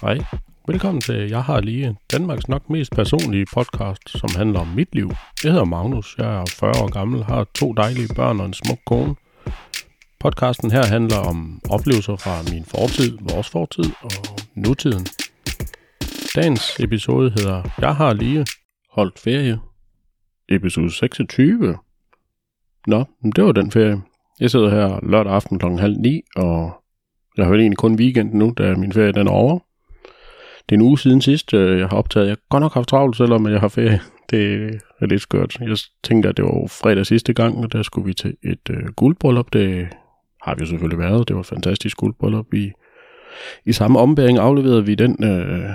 Hej. Velkommen til Jeg har lige Danmarks nok mest personlige podcast, som handler om mit liv. Jeg hedder Magnus, jeg er 40 år gammel, har to dejlige børn og en smuk kone. Podcasten her handler om oplevelser fra min fortid, vores fortid og nutiden. Dagens episode hedder Jeg har lige holdt ferie. Episode 26. Nå, men det var den ferie. Jeg sidder her lørdag aften kl. halv ni, og jeg har vel egentlig kun weekend nu, da min ferie den er over. Det er en uge siden sidst, øh, jeg har optaget. Jeg har godt nok haft travlt, selvom jeg har ferie. Det er lidt skørt. Jeg tænkte, at det var fredag sidste gang, og der skulle vi til et øh, guldbryllup. Det har vi jo selvfølgelig været. Det var et fantastisk guldbryllup. I, i samme ombæring afleverede vi den øh,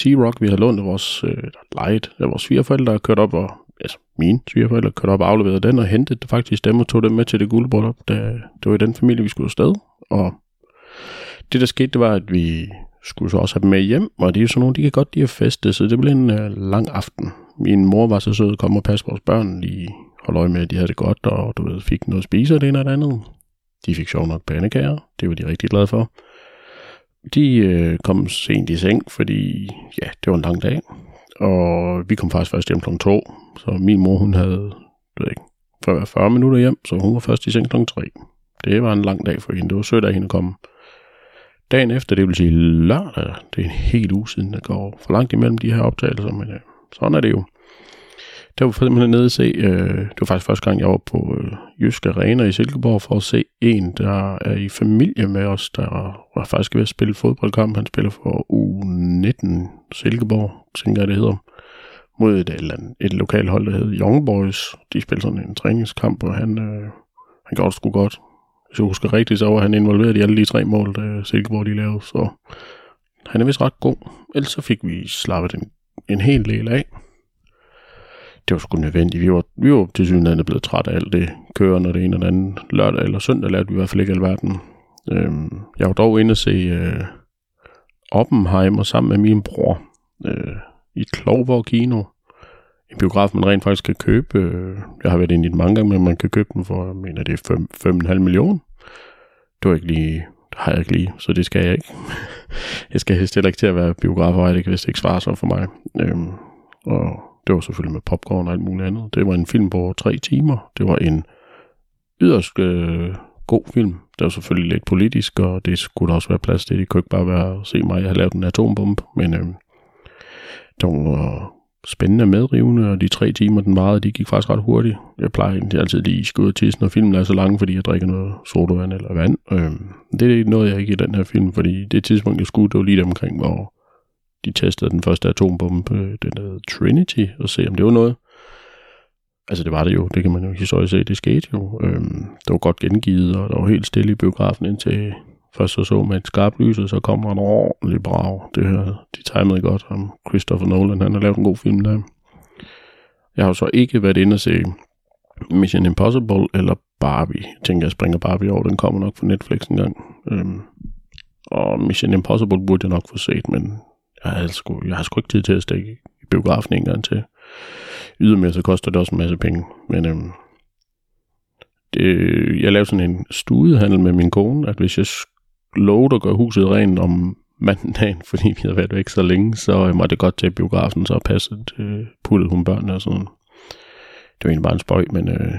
T-Rock, vi har lånt af vores øh, lejet af vores svigerforældre, der kørt op og altså mine svigerforældre kørte op og afleverede den og hentede det faktisk dem og tog dem med til det guldbryllup. Det, det var i den familie, vi skulle afsted. Og det, der skete, det var, at vi skulle så også have dem med hjem, og det er sådan nogle, de kan godt lide at feste, så det blev en øh, lang aften. Min mor var så sød at komme og passe vores børn, lige holde øje med, at de havde det godt, og du ved, fik noget at spise og det ene og det andet. De fik sjov nok pandekager, det var de rigtig glade for. De øh, kom sent i seng, fordi ja, det var en lang dag, og vi kom faktisk først hjem kl. 2, så min mor, hun havde, du ved ikke, 40 minutter hjem, så hun var først i seng kl. 3. Det var en lang dag for hende. Det var sødt af hende at komme. Dagen efter, det vil sige lørdag, det er en helt uge siden, der går for langt imellem de her optagelser, men øh, sådan er det jo. Der var simpelthen nede at se, øh, det var faktisk første gang, jeg var på øh, Jysk Arena i Silkeborg for at se en, der er i familie med os, der var faktisk ved at spille fodboldkamp. Han spiller for U19 Silkeborg, tænker jeg det hedder, mod et, eller andet, et lokalt hold, der hedder Young Boys. De spiller sådan en træningskamp, og han, øh, han gjorde det sgu godt. Hvis jeg husker rigtigt, så var han involveret i alle de tre mål, der Silkeborg de lavede, så han er vist ret god. Ellers så fik vi slappet en, en hel del af. Det var sgu nødvendigt. Vi var, vi var til synligheden blevet træt af alt det kører, når det ene eller andet lørdag eller søndag lavede vi i hvert fald ikke alverden. Øhm, jeg var dog inde og se øh, Oppenheimer sammen med min bror øh, i Klovborg Kino en biograf, man rent faktisk kan købe. Øh, jeg har været inde i den mange gange, men man kan købe den for, jeg mener, det er 5,5 millioner. Det var ikke lige, det har jeg ikke lige, så det skal jeg ikke. jeg skal helst heller ikke til at være biograf, det kan vist ikke svare sig for mig. Øhm, og det var selvfølgelig med popcorn og alt muligt andet. Det var en film på tre timer. Det var en yderst øh, god film. Det var selvfølgelig lidt politisk, og det skulle der også være plads til. Det kunne ikke bare være at se mig have lavet en atombombe, men øh, det var spændende og medrivende, og de tre timer, den varede, de gik faktisk ret hurtigt. Jeg plejer egentlig altid lige at ud til, når filmen er så lang, fordi jeg drikker noget sodavand eller vand. Øh, det er noget, jeg ikke i den her film, fordi det tidspunkt, jeg skulle, det var lige omkring, hvor de testede den første atombombe, øh, den der Trinity, og se, om det var noget. Altså, det var det jo. Det kan man jo historisk se. Det skete jo. Øhm, det var godt gengivet, og der var helt stille i biografen indtil Først så så med et skarpt lys, og så kommer en ordentlig brag. Det her, de timede godt om Christopher Nolan. Han har lavet en god film der. Jeg har jo så ikke været inde og se Mission Impossible eller Barbie. Jeg tænker, jeg springer Barbie over. Den kommer nok på Netflix en gang. Øhm, og Mission Impossible burde jeg nok få set, men jeg har, sgu, jeg har sgu ikke tid til at stikke i biografen en gang til. Ydermere så koster det også en masse penge. Men øhm, det, jeg lavede sådan en studehandel med min kone, at hvis jeg lovet at gøre huset rent om mandagen, fordi vi havde været væk så længe, så øh, måtte det godt til biografen, så passet, øh, puttede hun børnene og sådan. Det var egentlig bare en spøj, men øh,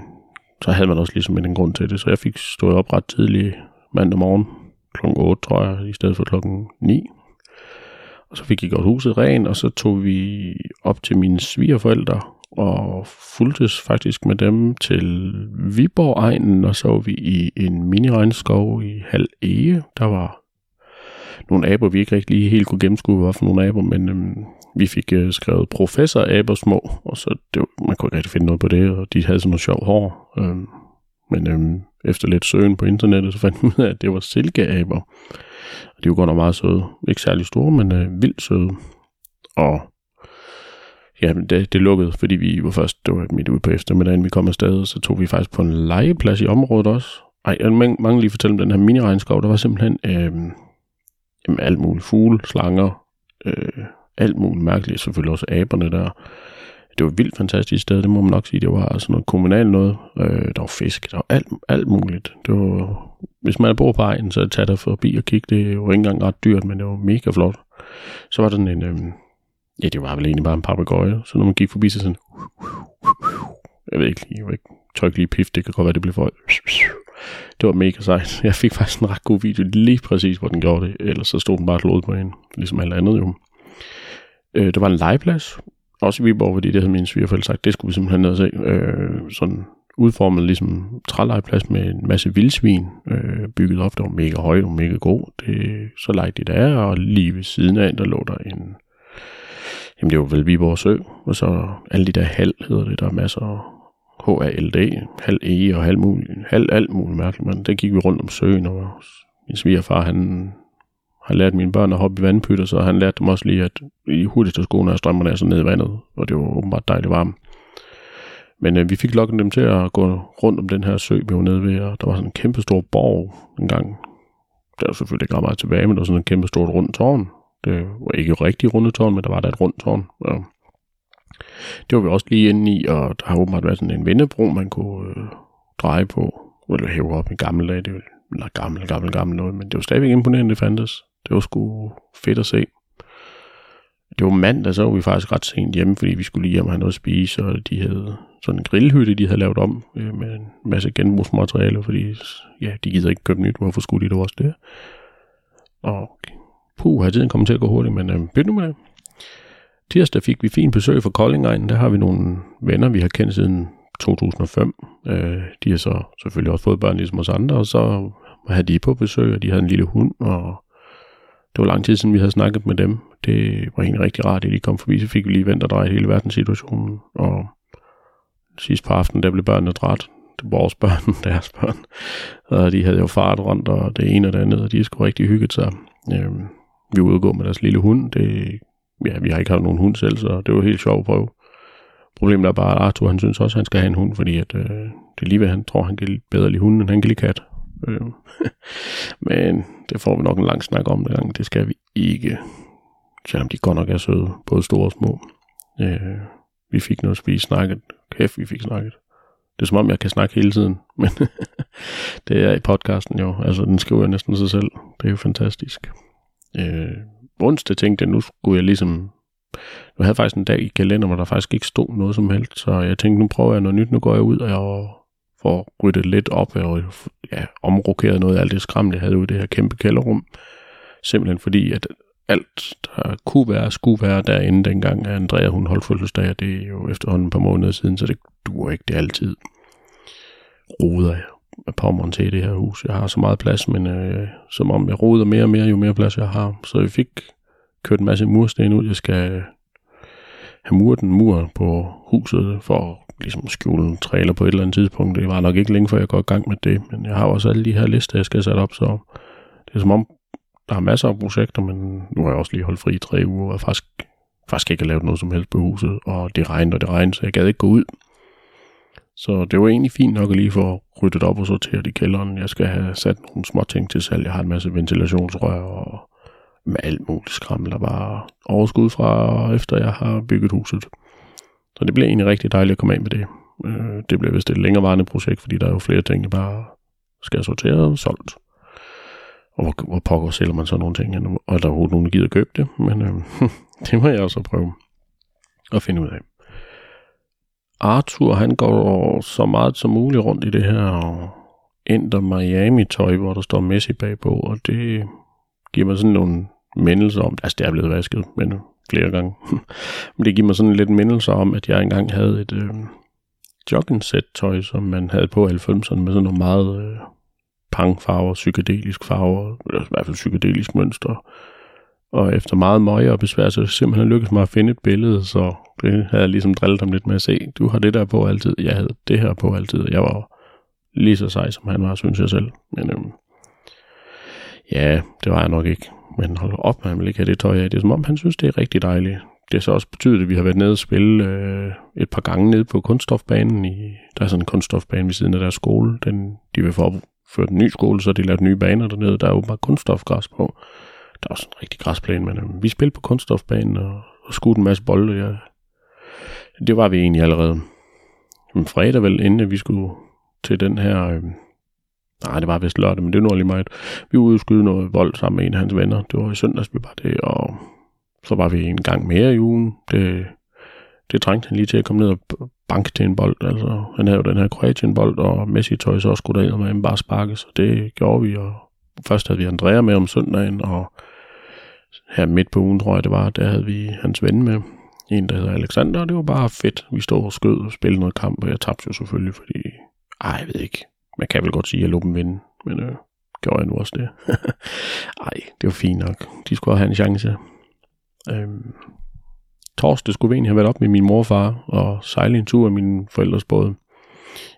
så havde man også ligesom en grund til det, så jeg fik stået op ret tidligt mandag morgen, kl. 8, tror jeg, i stedet for klokken 9. Og så fik jeg gjort huset rent, og så tog vi op til mine svigerforældre, og fuldtes faktisk med dem til Viborg-egnen, og så var vi i en mini-regnskov i Halv Ege. Der var nogle aber, vi ikke rigtig lige helt kunne gennemskue, hvad for nogle aber, men øhm, vi fik øh, skrevet professor aber små, og så det, man kunne ikke rigtig finde noget på det, og de havde sådan noget sjovt hår. Øhm, men øhm, efter lidt søgen på internettet, så fandt vi ud af, at det var silkeaber. Og de var godt nok meget søde. Ikke særlig store, men øh, vildt søde. Og Ja, det, det lukkede, fordi vi var først, det var midt ude på eftermiddagen, vi kom afsted, så tog vi faktisk på en legeplads i området også. Ej, jeg mange lige fortælle om den her mini-regnskov, der var simpelthen øh, jamen, alt muligt fugle, slanger, øh, alt muligt mærkeligt, selvfølgelig også aberne der. det var et vildt fantastisk sted, det må man nok sige. Det var sådan noget kommunalt noget. Øh, der var fisk, der var alt, alt muligt. Det var, hvis man bor på egen, så tag der forbi og kigge. Det var ikke engang ret dyrt, men det var mega flot. Så var der sådan en, øh, ja, det var vel egentlig bare en papegøje. Så når man gik forbi, så sådan, jeg ved ikke, jeg ved ikke trykke lige pift, det kan godt være, det blev for det var mega sejt. Jeg fik faktisk en ret god video lige præcis, hvor den gjorde det. Ellers så stod den bare og på en, ligesom alt andet jo. Øh, der var en legeplads, også i Viborg, fordi det havde min svigerforældre sagt, det skulle vi simpelthen ned og se. Øh, sådan udformet ligesom trælegeplads med en masse vildsvin øh, bygget op. der var mega højt og mega god. Det, så legede det der, og lige ved siden af, der lå der en... Jamen det var vel Viborg Sø, og så alle de der halv hedder det, der er masser af HALD, halv E og halv, mulig, halv alt muligt mærkeligt, men der gik vi rundt om søen, og min svigerfar, han har lært mine børn at hoppe i vandpytter, så han lærte dem også lige, at i hurtigste skoene strømmer der så ned i vandet, og det var åbenbart dejligt varmt. Men øh, vi fik lokket dem til at gå rundt om den her sø, vi var nede ved, og der var sådan en kæmpe stor borg engang. Der var selvfølgelig ikke ret meget tilbage, men der var sådan en kæmpe stort rundt tårn. Det var ikke rigtig rundetårn, men der var der et rundt tårn. Og det var vi også lige inde i, og der har åbenbart været sådan en vendebro, man kunne øh, dreje på, eller hæve op i gamle dage. Det var gammel, gammel, gammel noget, men det var stadigvæk imponerende, det fandtes. Det var sgu fedt at se. Det var mandag, så var vi faktisk ret sent hjemme, fordi vi skulle lige hjem og have noget at spise, og de havde sådan en grillhytte, de havde lavet om øh, med en masse genbrugsmateriale, fordi ja, de gider ikke købe nyt, hvorfor skulle de det også det? Og puh, har tiden kommet til at gå hurtigt, men øh, byt nu med det. Tirsdag fik vi fint besøg fra Koldingegnen. Der har vi nogle venner, vi har kendt siden 2005. Øh, de har så selvfølgelig også fået børn ligesom os andre, og så havde de på besøg, og de havde en lille hund, og det var lang tid siden, vi havde snakket med dem. Det var egentlig rigtig rart, at de kom forbi, så fik vi lige vendt og drejet hele verdenssituationen, og sidst på aftenen, der blev børnene dræt. Det var vores børn, deres børn. Og de havde jo fart rundt, og det ene og det andet, og de skulle rigtig hygget sig. Øh, vi var ude med deres lille hund. Det ja, vi har ikke haft nogen hund selv, så det var helt sjovt at prøve. Problemet er bare, at Arthur han synes også, at han skal have en hund, fordi at, øh, det er lige ved, han tror, han kan bedre lide hunden, end han kan lide kat. Øh. Men det får vi nok en lang snak om den gang. Det skal vi ikke. Selvom de godt nok er søde, både store og små. Øh, vi fik noget at spise, snakket. Kæft, vi fik snakket. Det er som om, jeg kan snakke hele tiden, men det er i podcasten jo. Altså, den skriver jeg næsten sig selv. Det er jo fantastisk. Øh, onsdag tænkte jeg, nu skulle jeg ligesom... Nu havde jeg faktisk en dag i kalender, hvor der faktisk ikke stod noget som helst, så jeg tænkte, nu prøver jeg noget nyt. Nu går jeg ud og får ryddet lidt op og ja, omrokeret noget af alt det skram, jeg havde ude i det her kæmpe kælderrum. Simpelthen fordi, at alt, der kunne være, skulle være derinde dengang, at Andrea hun holdt fødselsdag, og det er jo efterhånden et par måneder siden, så det duer ikke det altid. Roder jeg pommeren til i det her hus. Jeg har så meget plads, men øh, som om jeg roder mere og mere, jo mere plads jeg har. Så jeg fik kørt en masse mursten ud. Jeg skal øh, have muret en mur på huset for ligesom skjule en trailer på et eller andet tidspunkt. Det var nok ikke længe, før jeg går i gang med det, men jeg har også alle de her lister, jeg skal sætte op, så det er som om, der er masser af projekter, men nu har jeg også lige holdt fri i tre uger, og jeg faktisk, faktisk ikke har lavet noget som helst på huset, og det regnede og det regnede, så jeg gad ikke gå ud. Så det var egentlig fint nok at lige få ryddet op og sorteret i kælderen. Jeg skal have sat nogle små ting til salg. Jeg har en masse ventilationsrør og med alt muligt skrammel, der bare overskud fra, efter jeg har bygget huset. Så det bliver egentlig rigtig dejligt at komme af med det. Øh, det bliver vist et længerevarende projekt, fordi der er jo flere ting, jeg bare skal sortere og solgt. Og hvor, hvor pokker sælger man så nogle ting, og er der overhovedet nogen, der gider købe det. Men øh, det må jeg også prøve at finde ud af. Arthur, han går så meget som muligt rundt i det her Inter Miami tøj, hvor der står Messi bagpå, og det giver mig sådan nogle mindelser om, altså det er blevet vasket, men flere gange. men det giver mig sådan lidt mindelser om, at jeg engang havde et øh, jogging-sæt-tøj, som man havde på 90'erne med sådan nogle meget øh, pangfarver, psykedelisk farver, eller i hvert fald psykedelisk mønster. Og efter meget møje og besvær, så simpelthen lykkedes mig at finde et billede, så det havde jeg ligesom drillet ham lidt med at se. Du har det der på altid, jeg havde det her på altid. Jeg var lige så sej, som han var, synes jeg selv. Men øhm, ja, det var jeg nok ikke. Men hold op, han vil ikke have det tøj af. Det er som om, han synes, det er rigtig dejligt. Det har så også betydet, at vi har været nede og spille øh, et par gange nede på kunststofbanen. I, der er sådan en kunststofbane ved siden af deres skole. Den, de vil få opført en ny skole, så de lavet nye baner dernede. Der er jo bare kunststofgræs på. Der er også en rigtig græsplæne, men øh, vi spillede på kunststofbanen og, og skudte en masse bolde. Ja. det var vi egentlig allerede. Men fredag vel, inden vi skulle til den her... Øh, nej, det var vist lørdag, men det var lige meget. Vi var ude og skyde noget vold sammen med en af hans venner. Det var i søndags, vi var det, og så var vi en gang mere i ugen. Det, det trængte han lige til at komme ned og banke til en bold. Altså, han havde jo den her Kroatien-bold, og Messi tøj så skulle der med en bare sparke, så det gjorde vi. Og først havde vi Andrea med om søndagen, og her midt på ugen, tror jeg det var, der havde vi hans ven med. En, der hedder Alexander, og det var bare fedt. Vi stod og skød og spillede noget kamp, og jeg tabte jo selvfølgelig, fordi... Ej, jeg ved ikke. Man kan vel godt sige, at jeg lå dem vinde, men øh, gjorde jeg nu også det. Ej, det var fint nok. De skulle have en chance. Øhm, torsdag skulle vi egentlig have været op med min morfar og og sejle en tur af mine forældres båd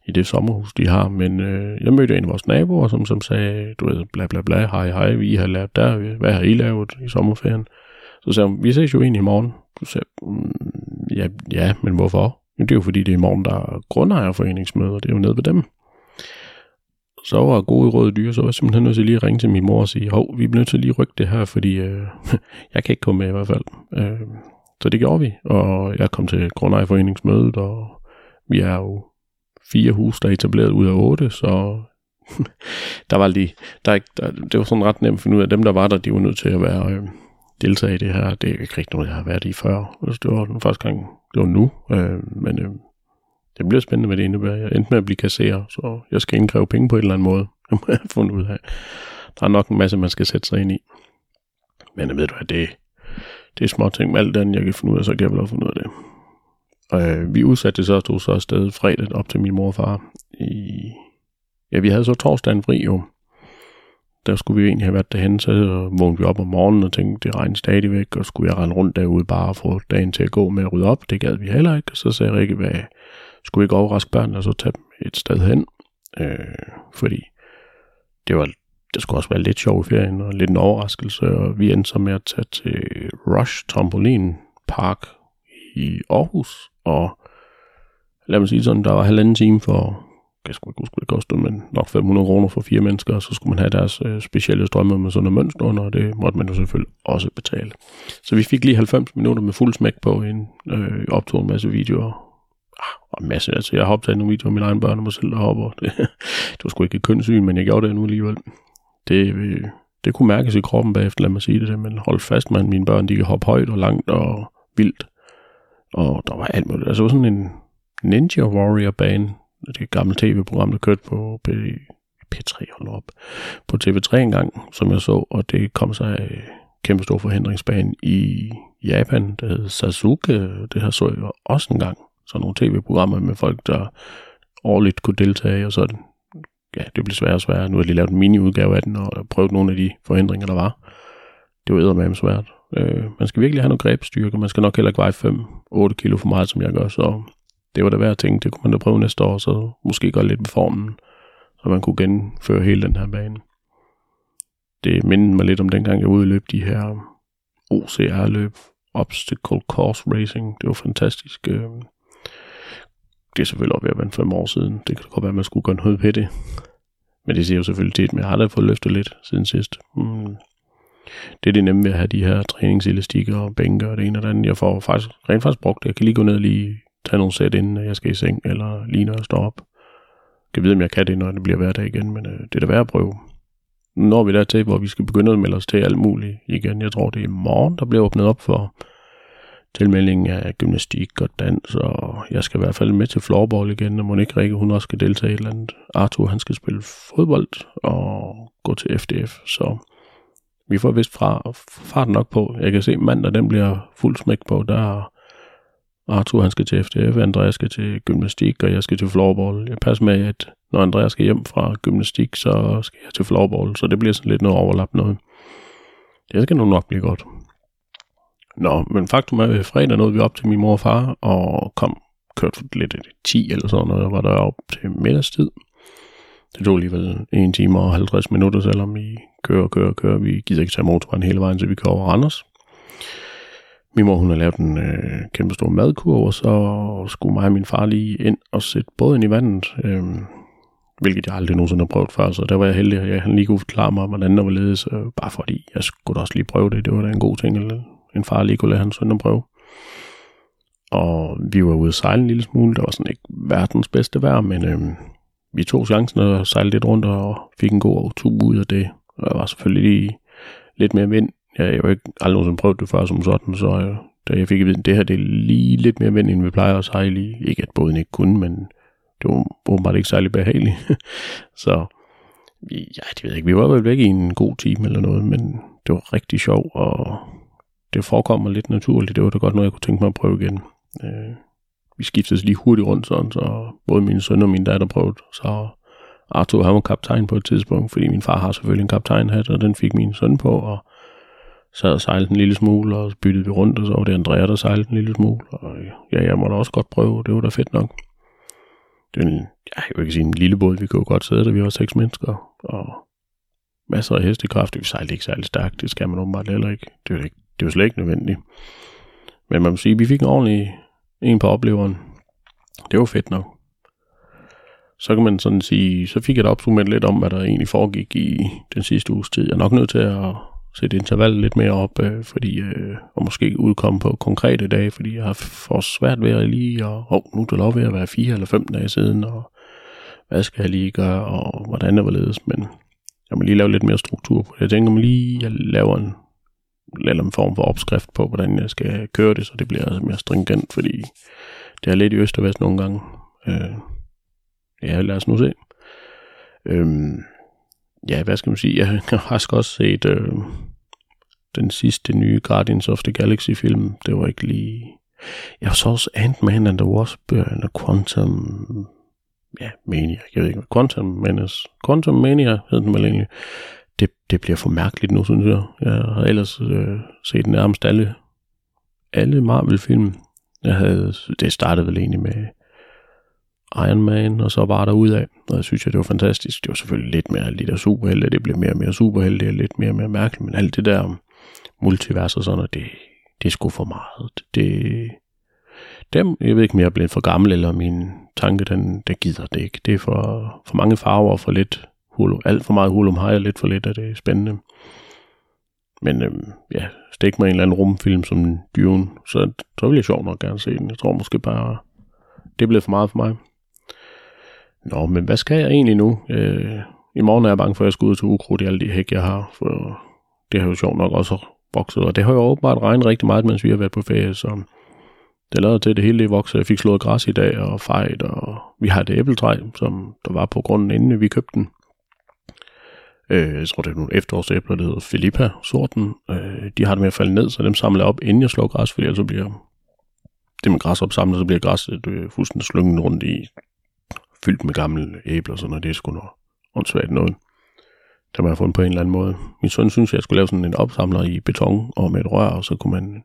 i det sommerhus, de har. Men øh, jeg mødte en af vores naboer, som, som sagde, du ved, bla bla bla, hej hej, vi har lavet der, hvad har I lavet i sommerferien? Så sagde hun, vi ses jo egentlig i morgen. Så sagde mm, ja, ja, men hvorfor? Men det er jo fordi, det er i morgen, der er grundejerforeningsmøde, og det er jo nede ved dem. Så var gode røde dyre, så var jeg simpelthen nødt til lige at ringe til min mor og sige, hov, vi er nødt til lige at rykke det her, fordi øh, jeg kan ikke komme med i hvert fald. Øh, så det gjorde vi, og jeg kom til grundejerforeningsmødet, og vi er jo fire hus, der er etableret ud af otte, så der var lige, der, der, det var sådan ret nemt at finde ud af, dem der var der, de var nødt til at være øh, deltage i det her. Det er ikke rigtig noget, jeg har været i før. Altså, det var den første gang, det var nu, øh, men øh, det bliver spændende, hvad det indebærer. Jeg endte med at blive kasserer, så jeg skal indkræve penge på en eller anden måde. Det må jeg have fundet ud af. Der er nok en masse, man skal sætte sig ind i. Men jeg ved du hvad, det, det er små ting med alt det, jeg kan finde ud af, så kan jeg vel også finde ud af det. Øh, vi udsatte det så og stod så afsted fredag op til min mor og far. I, ja, vi havde så torsdagen fri jo. Der skulle vi egentlig have været derhen, så vågnede vi op om morgenen og tænkte, det regnede stadigvæk, og skulle jeg rende rundt derude bare og få dagen til at gå med at rydde op. Det gad vi heller ikke. Så sagde Rikke, hvad, skulle ikke overraske børnene og så tage dem et sted hen? Øh, fordi det var det skulle også være lidt sjov i ferien og lidt en overraskelse, og vi endte så med at tage til Rush Trampolin Park i Aarhus, og lad mig sige sådan, der var halvanden time for, jeg skulle ikke huske, det kostede, men nok 500 kroner for fire mennesker, og så skulle man have deres øh, specielle strømme med sådan en mønster under, og det måtte man jo selvfølgelig også betale. Så vi fik lige 90 minutter med fuld smæk på en, øh, optog en masse videoer, ah, og en masse, altså jeg har optaget nogle videoer af mine egne børn og mig selv deroppe, og det, det var sgu ikke et kønssyn, men jeg gjorde det nu alligevel. Det, øh, det kunne mærkes i kroppen bagefter, lad mig sige det, men hold fast, man, mine børn, de kan hoppe højt og langt og vildt. Og der var alt muligt. Altså sådan en Ninja Warrior bane, det er tv-program, der kørte på P, P3, hold op, på TV3 engang, som jeg så, og det kom sig af øh, kæmpe stor forhindringsbane i Japan, der hed Sasuke. Det her så jeg også engang. Sådan nogle tv-programmer med folk, der årligt kunne deltage, og sådan. Ja, det blev sværere og sværere. Nu har de lavet en mini-udgave af den, og prøvet nogle af de forhindringer, der var. Det var eddermame svært. Øh, man skal virkelig have noget grebstyrke. Man skal nok heller ikke veje 5-8 kilo for meget, som jeg gør. Så det var da værd at tænke. Det kunne man da prøve næste år, så måske gøre lidt med formen, så man kunne genføre hele den her bane. Det mindede mig lidt om dengang, jeg udløb de her OCR-løb, Obstacle Course Racing. Det var fantastisk. Øh. Det er selvfølgelig op ved at være fem år siden. Det kan godt være, at man skulle gøre noget ved det. Men det ser jo selvfølgelig tit, men jeg har da fået løftet lidt siden sidst. Mm det er det nemme ved at have de her træningselastikker og bænker og det ene og det andet. Jeg får faktisk rent faktisk brugt det. Jeg kan lige gå ned og lige tage nogle sæt, inden jeg skal i seng, eller lige når jeg står op. Jeg kan vide, om jeg kan det, når det bliver hverdag igen, men øh, det er da værd at prøve. Når vi der til, hvor vi skal begynde at melde os til alt muligt igen. Jeg tror, det er i morgen, der bliver åbnet op for tilmelding af gymnastik og dans, og jeg skal i hvert fald med til floorball igen, og Monique Rikke, hun også skal deltage i et eller andet. Arthur, han skal spille fodbold og gå til FDF, så vi får vist fra fart nok på. Jeg kan se, mandag den bliver fuld smæk på. Der Arthur han skal til FDF, Andreas skal til gymnastik, og jeg skal til floorball. Jeg passer med, at når Andreas skal hjem fra gymnastik, så skal jeg til floorball. Så det bliver sådan lidt noget overlap noget. Det skal nu nok blive godt. Nå, men faktum er, at fredag nåede vi op til min mor og far, og kom kørt lidt 10 eller sådan noget, var der op til middagstid. Det tog alligevel 1 time og 50 minutter, selvom vi kører og kører og kører. Vi gider ikke tage motorvejen hele vejen, så vi kører over Randers. Min mor, hun har lavet en øh, kæmpe stor madkurv, og så skulle mig og min far lige ind og sætte båden i vandet. Øh, hvilket jeg aldrig nogensinde har prøvet før, så der var jeg heldig, at jeg lige kunne forklare mig, hvordan der var ledes, øh, bare fordi jeg skulle da også lige prøve det. Det var da en god ting, eller en far lige kunne lade hans søn prøve. og vi var ude at sejle en lille smule. Det var sådan ikke verdens bedste vejr, men øh, vi tog chancen og sejlede lidt rundt og fik en god tur ud af det. Der var selvfølgelig lidt mere vind. Jeg har jo ikke aldrig nogensinde prøvet det før som sådan, så øh, da jeg fik at vide, at det her det er lige lidt mere vind, end vi plejer at sejle i. Ikke at båden ikke kunne, men det var åbenbart ikke særlig behageligt. så ja, det ved jeg ikke, vi var vel væk i en god time eller noget, men det var rigtig sjovt, og det forekommer lidt naturligt. Det var da godt noget, jeg kunne tænke mig at prøve igen. Øh, vi skiftede lige hurtigt rundt sådan, så både min søn og min datter prøvede. Så Arthur, han var kaptajn på et tidspunkt, fordi min far har selvfølgelig en kaptajnhat, og den fik min søn på, og så og sejlede en lille smule, og byttede vi rundt, og så var det Andrea, der sejlede en lille smule. Og ja, jeg måtte også godt prøve, det var da fedt nok. Det var en, ja, jeg vil ikke sige en lille båd, vi kunne godt sidde der, vi var seks mennesker, og masser af hestekraft. Vi sejlede ikke særlig stærkt, det skal man åbenbart heller ikke. Det var, ikke, det var slet ikke nødvendigt. Men man må sige, at vi fik en ordentlig en på opleveren. Det var fedt nok. Så kan man sådan sige, så fik jeg da opsummeret lidt om, hvad der egentlig foregik i den sidste uges tid. Jeg er nok nødt til at sætte intervallet lidt mere op, øh, fordi, øh, og måske udkomme på konkrete dage, fordi jeg har for svært ved at lige, og oh, nu er det lov ved at være fire eller fem dage siden, og hvad skal jeg lige gøre, og hvordan det var ledes, men jeg må lige lave lidt mere struktur på det. Jeg tænker mig lige, jeg laver en, eller en form for opskrift på, hvordan jeg skal køre det, så det bliver mere stringent, fordi det er lidt i øst og vest nogle gange. Øh, ja, lad os nu se. Øhm, ja, hvad skal man sige? Jeg har faktisk også set øh, den sidste nye Guardians of the Galaxy film. Det var ikke lige... Jeg så også Ant-Man and the Wasp øh, and Quantum... Ja, Mania. Jeg ved ikke, hvad Quantum Menace... Quantum Mania hed den vel egentlig. Det, det bliver for mærkeligt nu, synes jeg. Jeg har ellers øh, set nærmest alle, alle Marvel-film. Jeg havde, det startede vel egentlig med Iron Man, og så var der ud af. Og jeg synes, at det var fantastisk. Det var selvfølgelig lidt mere lidt af superhelte, det blev mere og mere superhelte, og lidt mere og mere mærkeligt, men alt det der multivers og sådan noget, det, det er sgu for meget. Det, dem, jeg ved ikke, om jeg er blevet for gammel, eller min tanke, den, der gider det ikke. Det er for, for mange farver, og for lidt hul, alt for meget hulum hej, og lidt for lidt af det er spændende. Men øhm, ja, stik mig en eller anden rumfilm som Dune, så, så vil jeg sjovt nok gerne se den. Jeg tror måske bare, det er blevet for meget for mig. Nå, men hvad skal jeg egentlig nu? Øh, I morgen er jeg bange for, at jeg skal ud til ukrudt i alle de hæk, jeg har, for det har jo sjovt nok også vokset, og det har jo åbenbart regnet rigtig meget, mens vi har været på ferie, så det lader til, at det hele det voksede. Jeg fik slået græs i dag og fejt, og vi har et æbletræ, som der var på grunden, inden vi købte den. Øh, jeg tror, det er nogle efterårsæbler, der hedder Filippa, sorten. Øh, de har det med at falde ned, så dem samler jeg op, inden jeg slår græs, fordi ellers så bliver det med græs opsamlet, så bliver græsset øh, fuldstændig slynget rundt i fyldt med gamle æbler, så når det er sgu noget åndssvagt noget. Der må jeg fundet på en eller anden måde. Min søn synes, jeg skulle lave sådan en opsamler i beton og med et rør, og så kunne man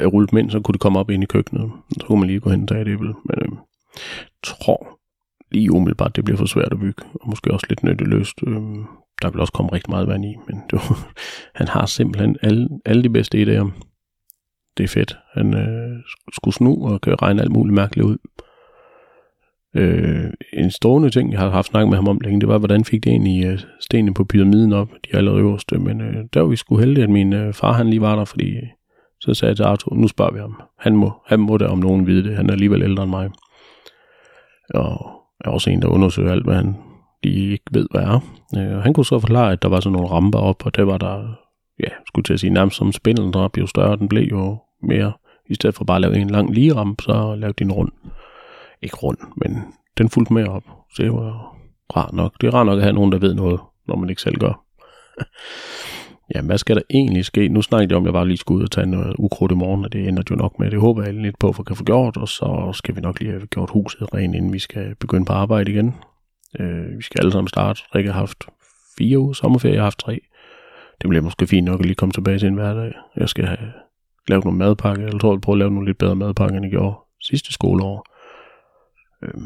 øh, rulle dem ind, så kunne det komme op ind i køkkenet. Så kunne man lige gå hen og tage et æble. Men øh, tror lige umiddelbart, det bliver for svært at bygge, og måske også lidt nytteløst. Øh, der vil også komme rigtig meget vand i, men det var, han har simpelthen alle, alle de bedste idéer. Det er fedt. Han øh, skulle snu og kan regne alt muligt mærkeligt ud. Øh, en stående ting, jeg har haft snakket med ham om længe, det var, hvordan fik det egentlig øh, stenene på pyramiden op, de allerøverste. Øh, men øh, der var vi sgu heldige, at min øh, far han lige var der, fordi øh, så sagde jeg til Arthur, nu spørger vi ham. Han må, han må da om nogen vide det. Han er alligevel ældre end mig. Og er også en, der undersøger alt, hvad han lige ikke ved, hvad er. Øh, han kunne så forklare, at der var sådan nogle ramper op, og det var der, ja, skulle til at sige, nærmest som spindeldrap, jo større den blev, jo mere. I stedet for bare at lave en lang lige ramp, så lavede de en rund ikke rund, men den fulgte med op. Så det var rart nok. Det er rart nok at have nogen, der ved noget, når man ikke selv gør. ja, hvad skal der egentlig ske? Nu snakker jeg om, at jeg bare lige skulle ud og tage noget ukrudt i morgen, og det ender jo nok med. Det håber jeg lidt på, for kan få gjort, og så skal vi nok lige have gjort huset rent, inden vi skal begynde på arbejde igen. Øh, vi skal alle sammen starte. Rikke har haft fire uger sommerferie, jeg har haft tre. Det bliver måske fint nok at lige komme tilbage til en hverdag. Jeg skal have lavet nogle madpakke. Jeg tror, jeg vil prøve at lave nogle lidt bedre madpakke, end jeg gjorde sidste skoleår. Øh,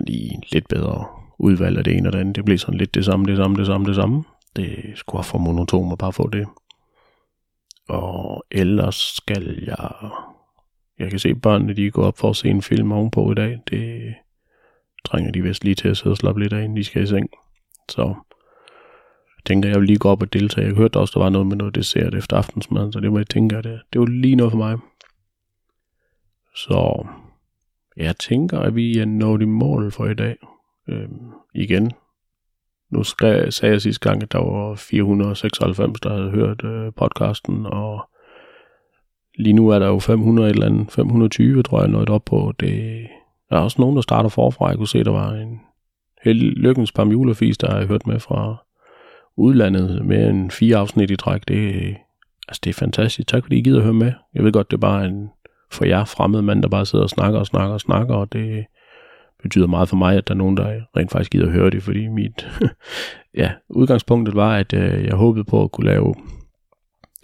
lige lidt bedre udvalg af det ene og det andet. Det bliver sådan lidt det samme, det samme, det samme, det samme. Det skulle for monotom at bare få det. Og ellers skal jeg... Jeg kan se børnene, de går op for at se en film ovenpå i dag. Det trænger de vist lige til at sidde og slappe lidt af, inden de skal i seng. Så jeg tænker, jeg vil lige gå op og deltage. Jeg hørte også, der var noget med noget dessert efter aftensmad, så det var jeg tænke, at det, det var lige noget for mig. Så jeg tænker, at vi er nået i mål for i dag. Øhm, igen. Nu skrev, sagde jeg sidste gang, at der var 496, der havde hørt øh, podcasten, og lige nu er der jo 500 eller andet, 520, tror jeg, nået op på. Det, der er også nogen, der starter forfra. Jeg kunne se, der var en held, lykkens par julefis, der har hørt med fra udlandet med en fire afsnit i træk. Det, altså, det er fantastisk. Tak fordi I gider at høre med. Jeg ved godt, det er bare en for jer fremmede mand, der bare sidder og snakker og snakker og snakker, og det betyder meget for mig, at der er nogen, der rent faktisk gider at høre det, fordi mit ja, udgangspunktet var, at øh, jeg håbede på at kunne lave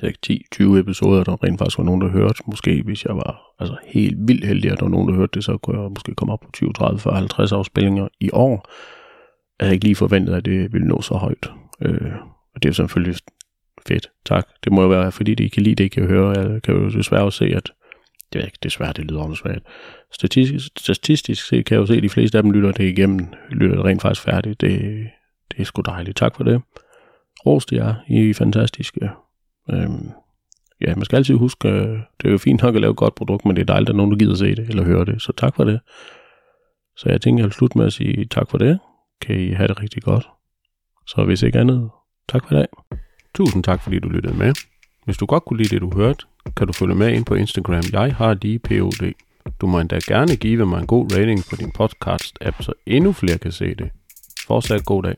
10-20 episoder, der rent faktisk var nogen, der hørte. Måske hvis jeg var altså, helt vildt heldig, at der var nogen, der hørte det, så kunne jeg måske komme op på 20, 30, 40, 50 afspillinger i år. Jeg havde ikke lige forventet, at det ville nå så højt. Øh, og det er selvfølgelig fedt. Tak. Det må jo være, fordi det I kan lide det, I kan høre. Jeg kan jo desværre også se, at det er ikke desværre, det lyder åndssvagt. Statistisk, statistisk set kan jeg jo se, at de fleste af dem lytter det igennem, lytter det rent faktisk færdigt. Det, det er sgu dejligt. Tak for det. Ros til jer. I er fantastiske. Øhm, ja, man skal altid huske, øh, det er jo fint nok at lave et godt produkt, men det er dejligt, at nogen, der gider se det eller høre det. Så tak for det. Så jeg tænker, jeg vil slutte med at sige tak for det. Kan I have det rigtig godt. Så hvis ikke andet, tak for i dag. Tusind tak, fordi du lyttede med. Hvis du godt kunne lide det, du hørte, kan du følge med ind på Instagram. Jeg har lige POD. Du må endda gerne give mig en god rating på din podcast-app, så endnu flere kan se det. Fortsat god dag.